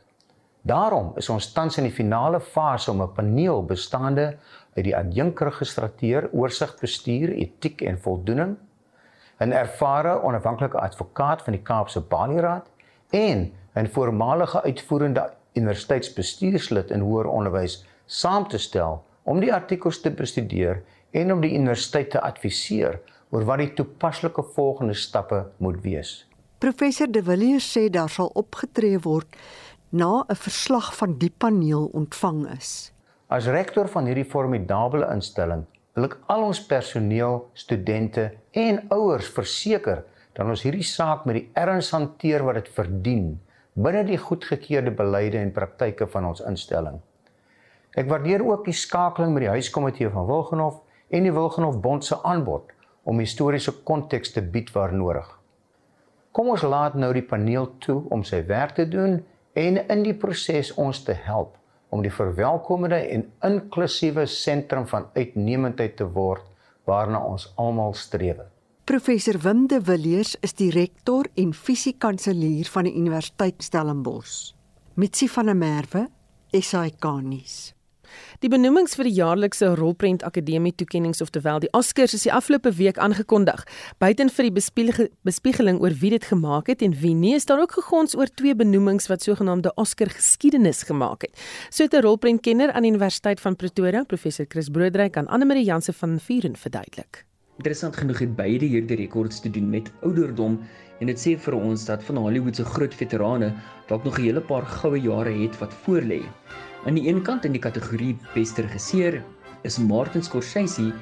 Daarom is ons tans in die finale fase om 'n paneel bestaande uit die adjunkregistrateur, oorsigbestuur, etiek en voldoening, 'n ervare onafhanklike advokaat van die Kaapse Balieraad en 'n voormalige uitvoerende universiteitsbestuurslid in hoër onderwys saam te stel om die artikels te bestudeer en om die universiteit te adviseer oor wat die toepaslike volgende stappe moet wees. Professor De Villiers sê daar sal opgetree word na 'n verslag van die paneel ontvang is. As rektor van hierdie formidable instelling, wil ek al ons personeel, studente en ouers verseker dat ons hierdie saak met die erns hanteer wat dit verdien binne die goedgekeurde beleide en praktyke van ons instelling. Ek waardeer ook die skakeling met die huiskomitee van Wilgenhof en die Wilgenhof Bond se aanbod om historiese konteks te bied waar nodig. Kom ons laat nou die paneel toe om sy werk te doen en in die proses ons te help om die verwelkomende en inklusiewe sentrum van uitnemendheid te word waarna ons almal streef. Professor Wim de Villiers is die rektor en fisiekanselier van die Universiteit Stellenbosch. Mitsi van der Merwe, SAK nuus. Die benoemings vir die jaarlikse Rolprent Akademie toekenninge oftewel die Oscars is die afgelope week aangekondig. Buiten vir die bespiegeling oor wie dit gemaak het en wie nie, is daar ook gegons oor twee benoemings wat sogenaamde Oscar geskiedenis gemaak het. So het 'n rolprentkenner aan die Universiteit van Pretoria, professor Chris Broodryk aan Anne Marie Jansen van Vuren verduidelik. Interessant genoeg het beide hierdie rekords te doen met ouderdom en dit sê vir ons dat van Hollywood se groot veterane dalk nog 'n hele paar goue jare het wat voorlê. Aan die een kant in die kategorie beste regisseur is Martin Scorsese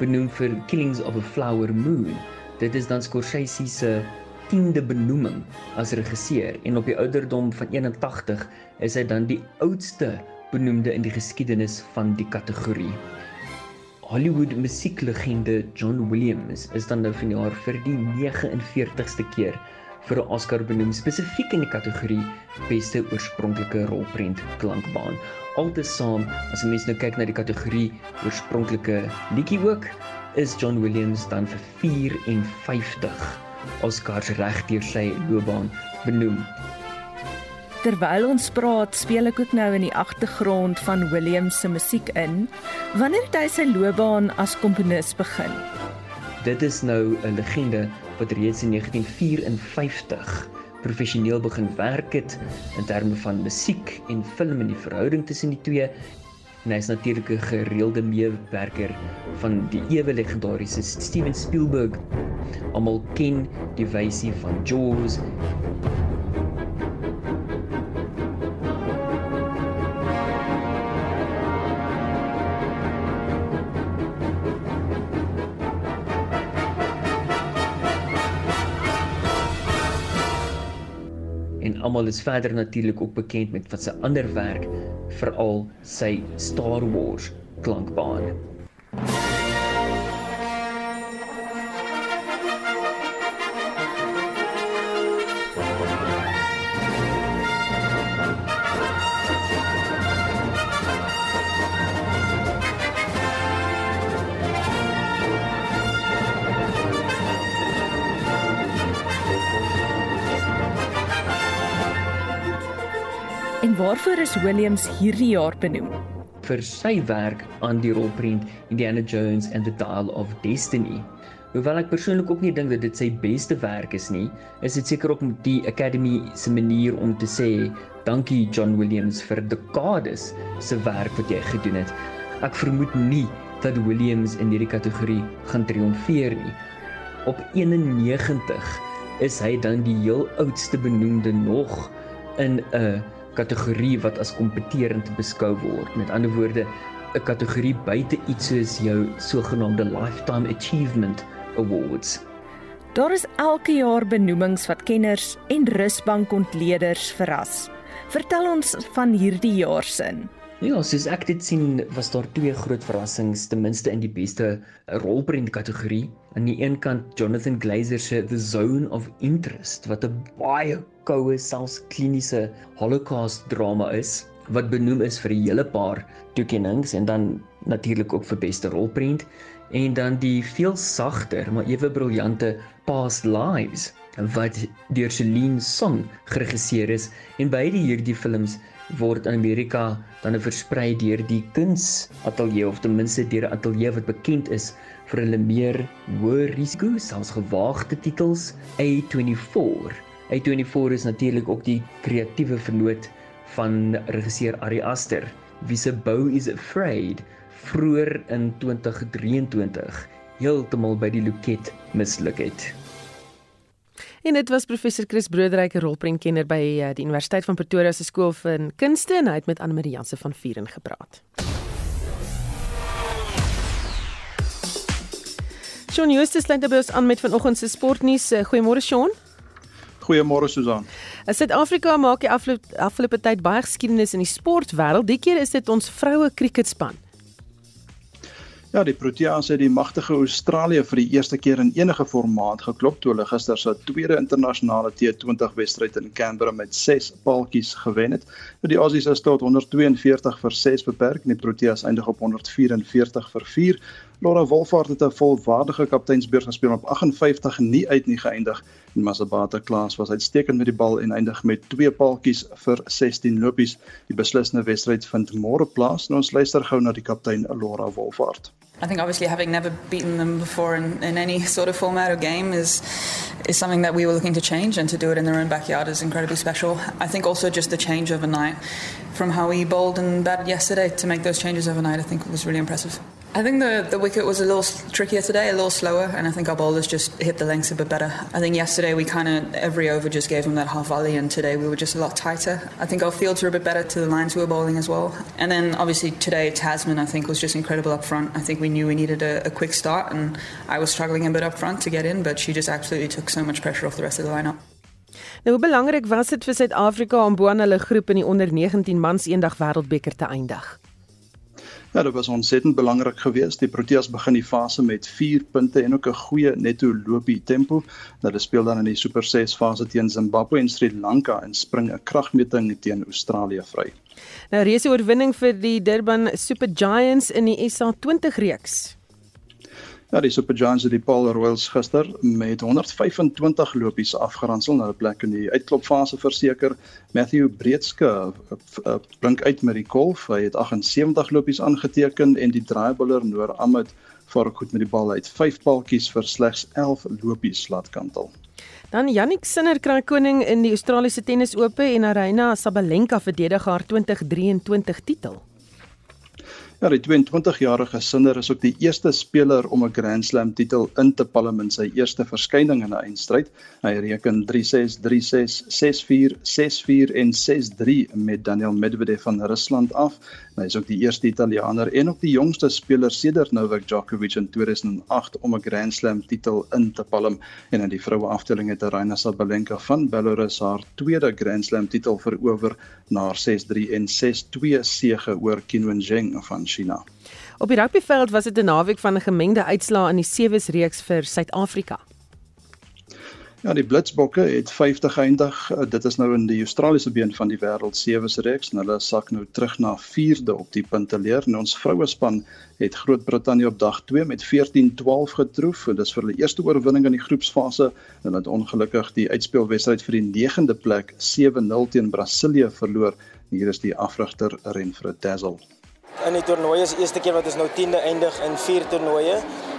benoem vir Killings of a Flower Moon. Dit is dan Scorsese se 10de benoeming as regisseur en op die ouderdom van 81 is hy dan die oudste benoemde in die geskiedenis van die kategorie. Hollywood musieklegende John Williams is dan nou vanjaar vir die 49ste keer vir 'n Oscar benoem spesifiek in die kategorie beste oorspronklike rolprent klankbaan. Altesaam, as jy mens nou kyk na die kategorie oorspronklike liedjie ook, is John Williams dan vir 54 Oscars reg deur sy loopbaan benoem. Terwyl ons praat, speel ek ook nou in die agtergrond van Williams se musiek in. Wanneer het hy sy loopbaan as komponis begin? Dit is nou 'n legende wat reeds in 1954 professioneel begin werk het in terme van musiek en film en die verhouding tussen die twee. En hy is natuurlik 'n gereelde meewerker van die ewe legendariese Steven Spielberg. Almal ken die wysie van Jaws almal is verder natuurlik ook bekend met wat sy ander werk, veral sy Star Wars klankbaan. Waarvoor is Williams hierdie jaar benoem? Vir sy werk aan die rolprent Indiana Jones and the Dial of Destiny. Hoewel ek persoonlik ook nie dink dat dit sy beste werk is nie, is dit seker ook die Academy se manier om te sê dankie John Williams vir dekades se werk wat jy gedoen het. Ek vermoed nie dat Williams in hierdie kategorie gaan triomfeer nie. Op 91 is hy dan die heel oudste benoemde nog in 'n kategorie wat as kompeterend beskou word. Met ander woorde, 'n kategorie buite iets soos jou sogenaamde Lifetime Achievement Awards. Daar is elke jaar benoemings wat kenners en rusbankontleeders verras. Vertel ons van hierdie jaar se. Ja, soos ek dit sien, was daar twee groot verrassings, ten minste in die beste rolprent kategorie. Aan die een kant Jonathan Glazer se The Zone of Interest wat 'n baie koue selfs kliniese holocaust drama is wat benoem is vir 'n hele paar toekennings en dan natuurlik ook vir beste rolprent en dan die veel sagter maar ewe briljante Past Lives wat deur Celine Song geregisseer is en beide hierdie films word in Amerika dan versprei deur die kunsateljee of ten minste deur 'n ateljee wat bekend is vir hulle meer hoë risiko, selfs gewaagde titels. A24. A24 is natuurlik ook die kreatiewe vernoot van regisseur Ari Aster, wie se Bow is Afraid vroeër in 2023 heeltemal by die loket misluk het. En dit was professor Chris Broodryk, rolprentkenner by eh, die Universiteit van Pretoria se skool van kunste en hy het met Anne Marie Janse van Vuren gepraat. Shaun Justus lê by ons aan met vanoggend se sportnuus. Eh, goeiemôre Shaun. Goeiemôre Susan. In Suid-Afrika maak die afgelope afgelope tyd baie geskiedenis in die sportwêreld. Die keer is dit ons vroue kriketspan. Ja, die Proteas het die magtige Australië vir die eerste keer in enige formaat geklop toe hulle gister se tweede internasionale T20 wedstryd in Canberra met 6 paaltjies gewen het. Nou die Aussies is tot 142 vir 6 beperk en die Proteas eindig op 144 vir 4. Laura Wolfhard het 'n volwaardige kapteinsbeurt gespeel op 58 nie uit nie geëindig. En Masabata Klaas was uitstekend met die bal en eindig met 2 paaltjies vir 16 lopies. Die beslissende wedstryd vind môre plaas. Nou ons luister gou na die kaptein Laura Wolfhard. I think obviously having never beaten them before in, in any sort of format or game is is something that we were looking to change and to do it in their own backyard is incredibly special. I think also just the change overnight from how we bowled and batted yesterday to make those changes overnight I think was really impressive. I think the, the wicket was a little trickier today, a little slower, and I think our bowlers just hit the lengths a bit better. I think yesterday we kind of, every over just gave them that half volley, and today we were just a lot tighter. I think our fields were a bit better to the lines we were bowling as well. And then obviously today, Tasman, I think, was just incredible up front. I think we knew we needed a, a quick start, and I was struggling a bit up front to get in, but she just absolutely took so much pressure off the rest of the lineup. Nou hoe belangrik was dit vir Suid-Afrika om bo aan hulle groep in die onder 19 mans eendag wêreldbeker te eindig? Ja, dit was ontsettend belangrik geweest. Die Proteas begin die fase met 4 punte en ook 'n goeie netto loopie tempo. Hulle speel dan in die Super 6 fase teen Zimbabwe en Sri Lanka en spring 'n kragmeting teen Australië vry. Nou reëse oorwinning vir die Durban Super Giants in die SA20 reeks. Ja, die Super Giants het die Paul Royals gister met 125 lopies afgeronsel na 'n plek in die uitklopfase verseker. Matthew Breedske eh, eh, blink uit met die golf. Hy het 78 lopies aangeteken en die draaibouler Noor Ahmed vaar goed met die bal uit 5 paltjies vir slegs 11 lopies laat kantel. Dan Jannik Sinner kry koning in die Australiese Tennis Ope en Arena Sabalenka verdedig haar 2023 titel. Ja, die 22-jarige Sinner is ook die eerste speler om 'n Grand Slam titel in te palm in sy eerste verskyning in 'n eindstryd. Hy reken 3-6, 3-6, 6-4, 6-4 en 6-3 met Daniel Medvedev van Rusland af. Hy is ook die eerste Italianer en ook die jongste speler sedert Novak Djokovic in 2008 om 'n Grand Slam titel in te palm. En in die vroue afdeling het Aryna Sabalenka van Belarus haar tweede Grand Slam titel verower na haar 6-3 en 6-2 sege oor Qinwen Zheng van China. Op die rugbyveld was dit 'n naweek van 'n gemengde uitslae in die sewees reeks vir Suid-Afrika. Ja, die Blitsbokke het 50 geëindig. Uh, dit is nou in die Australiese been van die wêreld sewe se reeks en hulle sak nou terug na 4de op die punteleer. En ons vroue span het Groot-Brittanje op dag 2 met 14-12 getroof. Dit is vir hulle eerste oorwinning in die groepsfase en het ongelukkig die uitspelwedstryd vir die 9de plek 7-0 teen Brasilië verloor. Hier is die afrigter Renfred Dazzle. In die toernooi is eerste keer wat ons nou 10de eindig in 4 toernooie.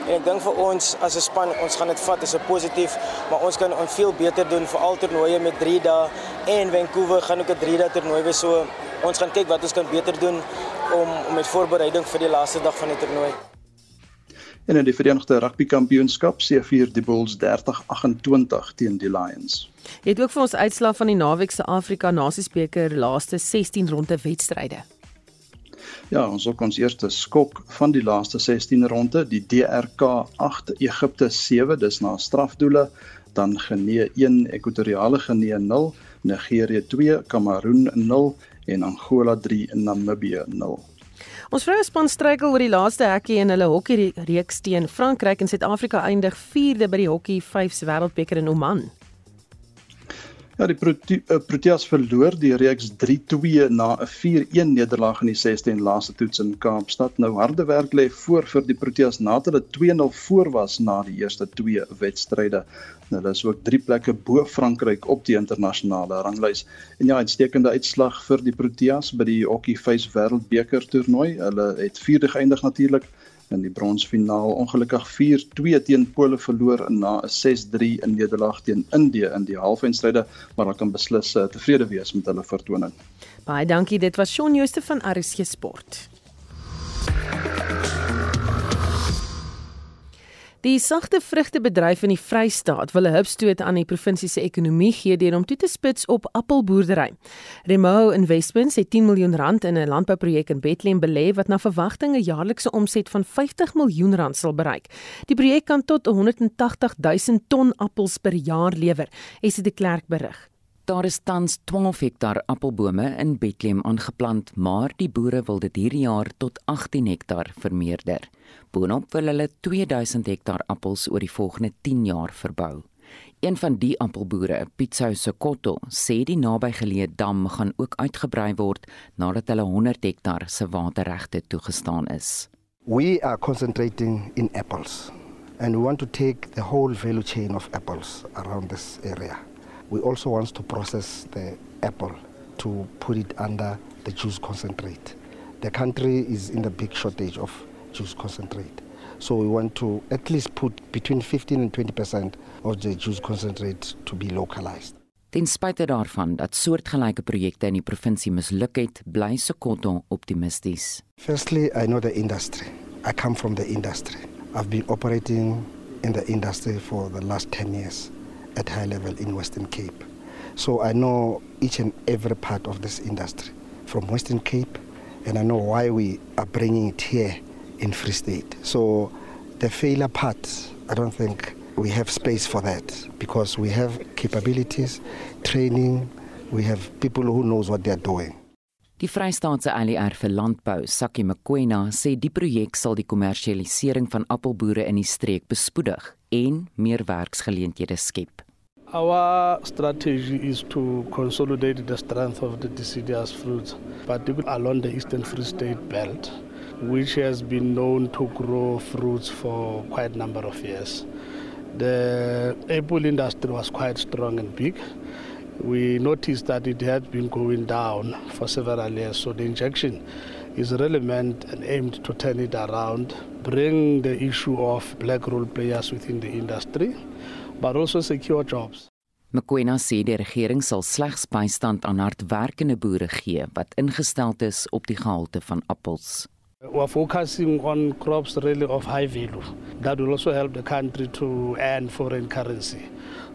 En ek dink vir ons as 'n span, ons gaan dit vat as 'n positief, maar ons kan ons veel beter doen vir al toernooie met 3 dae en Vancouver gaan ook 'n 3 dae toernooi wees. So ons gaan kyk wat ons kan beter doen om om met voorbereiding vir die laaste dag van die toernooi. En in die Verenigde Rugby Kampioenskap C4 die Bulls 30-28 teen die Lions. Jy het ook vir ons uitslag van die naweek se Afrika Nasiesbeker laaste 16 ronde wedstryde. Ja, ons ook ons eerste skok van die laaste 16 ronde, die DRK 8 Egipte 7, dis na strafdoele, dan Genee 1 Ekwatoriale Genee 0, Nigerië 2 Kameroen 0 en Angola 3 Namibië 0. Ons vroue span struikel oor die laaste hekkie in hulle hokkie reeks teen Frankryk en Suid-Afrika eindig 4de by die hokkie 5s wêreldbeker in Oman. Ja, die eh, Proteas verloor die reeks 3-2 na 'n 4-1 nederlaag in die 6de en laaste toets in Kaapstad. Nou harde werk lê voor vir die Proteas nadat hulle 2-0 voor was na die eerste twee wedstryde. Nou, hulle is ook 3 plekke bo Frankryk op die internasionale ranglys. En ja, uitstekende uitslag vir die Proteas by die Hockey Face Wêreldbeker toernooi. Hulle het 4de geëindig natuurlik in die bronsfinaal ongelukkig 4-2 teen Pole verloor na 'n 6-3 in nederlaag teen Indië in die halfeindstryde, maar hulle kan beslis uh, tevrede wees met hulle vertoning. Baie dankie, dit was Shaun Jooste van RSG Sport. Die sagte vrugtebedryf in die Vrystaat wil 'n hupstoot aan die provinsie se ekonomie gee deur om toe te spits op appelboerdery. Remo Investments het 10 miljoen rand in 'n landbouprojek in Bethlehem belê wat na verwagting 'n jaarlikse omset van 50 miljoen rand sal bereik. Die projek kan tot 180 000 ton appels per jaar lewer, het die Klerk berig. Daar is tans 12 hektaar appelbome in Bethlehem aangeplant, maar die boere wil dit hierdie jaar tot 18 hektaar vermeerder. Boonop wil hulle 2000 hektaar appels oor die volgende 10 jaar verbou. Een van die appelboere, Pitsou Sekotto, sê die nabygeleë dam gaan ook uitgebrei word nadat hulle 100 hektaar se waterregte toegestaan is. We are concentrating in apples and we want to take the whole value chain of apples around this area. We also want to process the apple to put it under the juice concentrate. The country is in the big shortage of juice concentrate. So we want to at least put between 15 and 20% of the juice concentrate to be localized. Ten spyte daarvan dat soortgelyke projekte in die provinsie misluk het, bly Sokoto optimisties. Firstly, I know the industry. I come from the industry. I've been operating in the industry for the last 10 years at high level in Western Cape. So I know each and every part of this industry from Western Cape and I know why we are bringing it here in Free State. So the failure part, I don't think we have space for that because we have capabilities, training, we have people who knows what they are doing. Die Vrystaatse ALR vir landbou, Sakkie Mkwena, sê die projek sal die kommersialisering van appelboere in die streek bespoedig en meer werksgeleenthede skep. Our strategy is to consolidate the strength of the deciduous fruits, particularly along the Eastern Free State belt, which has been known to grow fruits for quite a number of years. The apple industry was quite strong and big. We noticed that it had been going down for several years, so the injection is really meant and aimed to turn it around, bring the issue of black role players within the industry, but also secure jobs. Mkwena sê die regering sal slegs bystand aan hardwerkende boere gee wat ingestel is op die gehalte van appels. We're focusing on crops really of high value that will also help the country to earn foreign currency.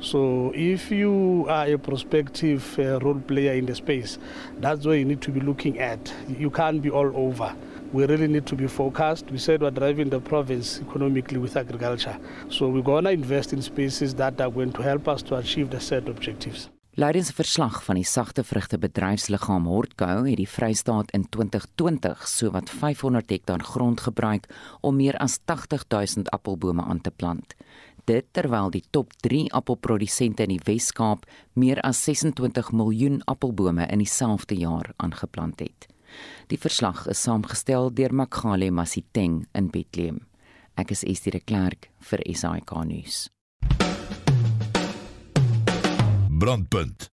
So if you are a prospective uh, role player in the space, that's where you need to be looking at. You can't be all over. We really need to be focused. We said we're driving the province economically with agriculture. So we're going to invest in spaces that are going to help us to achieve the set objectives. Leidens verslag van die sagte vrugte bedryfsliggaam Hortco het die Vrystaat in 2020 sowat 500 hektaar grond gebruik om meer as 80000 appelbome aan te plant dit terwyl die top 3 appelprodusente in die Wes-Kaap meer as 26 miljoen appelbome in dieselfde jaar aangeplant het. Die verslag is saamgestel deur Makgale Masiteng in Bethlehem. Ek is Estie de Klerk vir SAK nuus. Brandpunt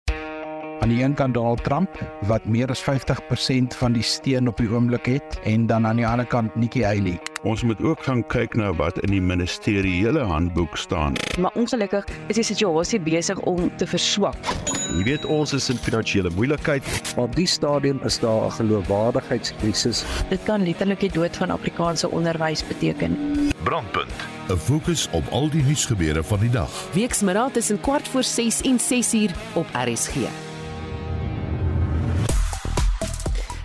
aan die een kant Donald Trump wat meer as 50% van die steun op die oomblik het en dan aan die ander kant Nikki Haley. Ons moet ook gaan kyk na wat in die ministeriële handboek staan. Maar ongelukkig is die situasie besig om te verswak. Jy weet ons is in finansiële moeilikheid. Op die stadium is daar 'n geloofwaardigheidskrisis. Dit kan letterlik die dood van Afrikaanse onderwys beteken. Brandpunt. 'n Fokus op al die nuusgebeure van die dag. Weksmiddag tussen kwart voor 6 en 6 uur op RSG.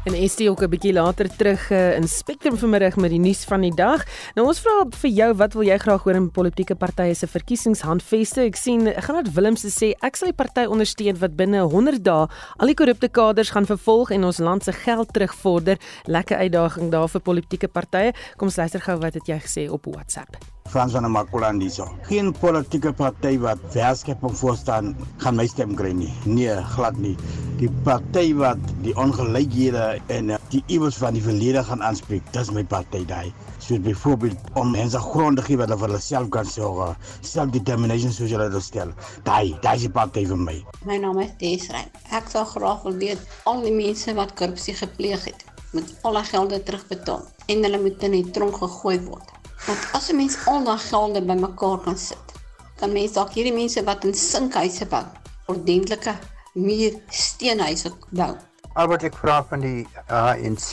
En Estie ook 'n bietjie later terug uh, in Spectrum vanmiddag met die nuus van die dag. Nou ons vra vir jou, wat wil jy graag hoor in politieke partye se verkiesingshandveste? Ek sien Gerard Willemse sê ek sal die party ondersteun wat binne 100 dae al die korrupte kaders gaan vervolg en ons land se geld terugvorder. Lekker uitdaging daar vir politieke partye. Kom ons luister gou wat het jy gesê op WhatsApp. Van Makolandiso. Geen politieke party wat verskeping voorstaan gaan my stem kry nie. Nee, glad nie. Die party wat die ongelykhede en eh, die iewers van die verlede gaan aanspreek, dis my party daai. So byvoorbeeld om mense gronde gee wat hulle vir hulself kan sorg, self determination soos hulle dit stel. Daai, daai is die party vir my. My naam is Desrey. Ek sal graag wil weet al die mense wat korrupsie gepleeg het, moet al hulle gelde terugbetaal en hulle moet in die tronk gegooi word. Want as 'n mens al daai gelde bymekaar kan sit, kan mens dalk hierdie mense wat in sinkhuise bou, ordentlike muur steenhuise bou. Albert ek vra van die ANC,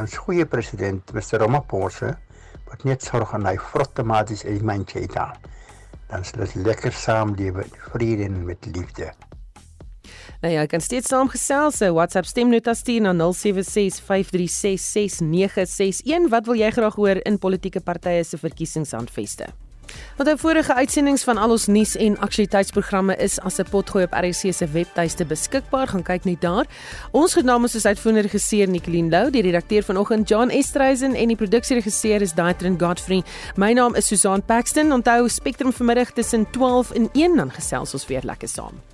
ons goeie president Mr. Ramaphosa, wat net sorg aan hy vrottomaties uit my tjeta. Dan sal dit lekker saam lewe, vrede en met liefde. Nou ja, kan steeds saamgesels. Se WhatsApp stemnota stuur na 0765366961. Wat wil jy graag hoor in politieke partye se verkiesingshandveste? Wat die vorige uitsendings van al ons nuus en aktualiteitsprogramme is as 'n potgooi op RC se webtuiste beskikbaar, gaan kyk net daar. Ons genaam is uitvoerende regisseur Nicoline Lou, die redakteur vanoggend John Estreisen en die produksieregisseur is Daitrin Godfrey. My naam is Susan Paxton. Onthou Spectrum vanmiddag tussen 12 en 1 dan gesels ons weer lekker saam.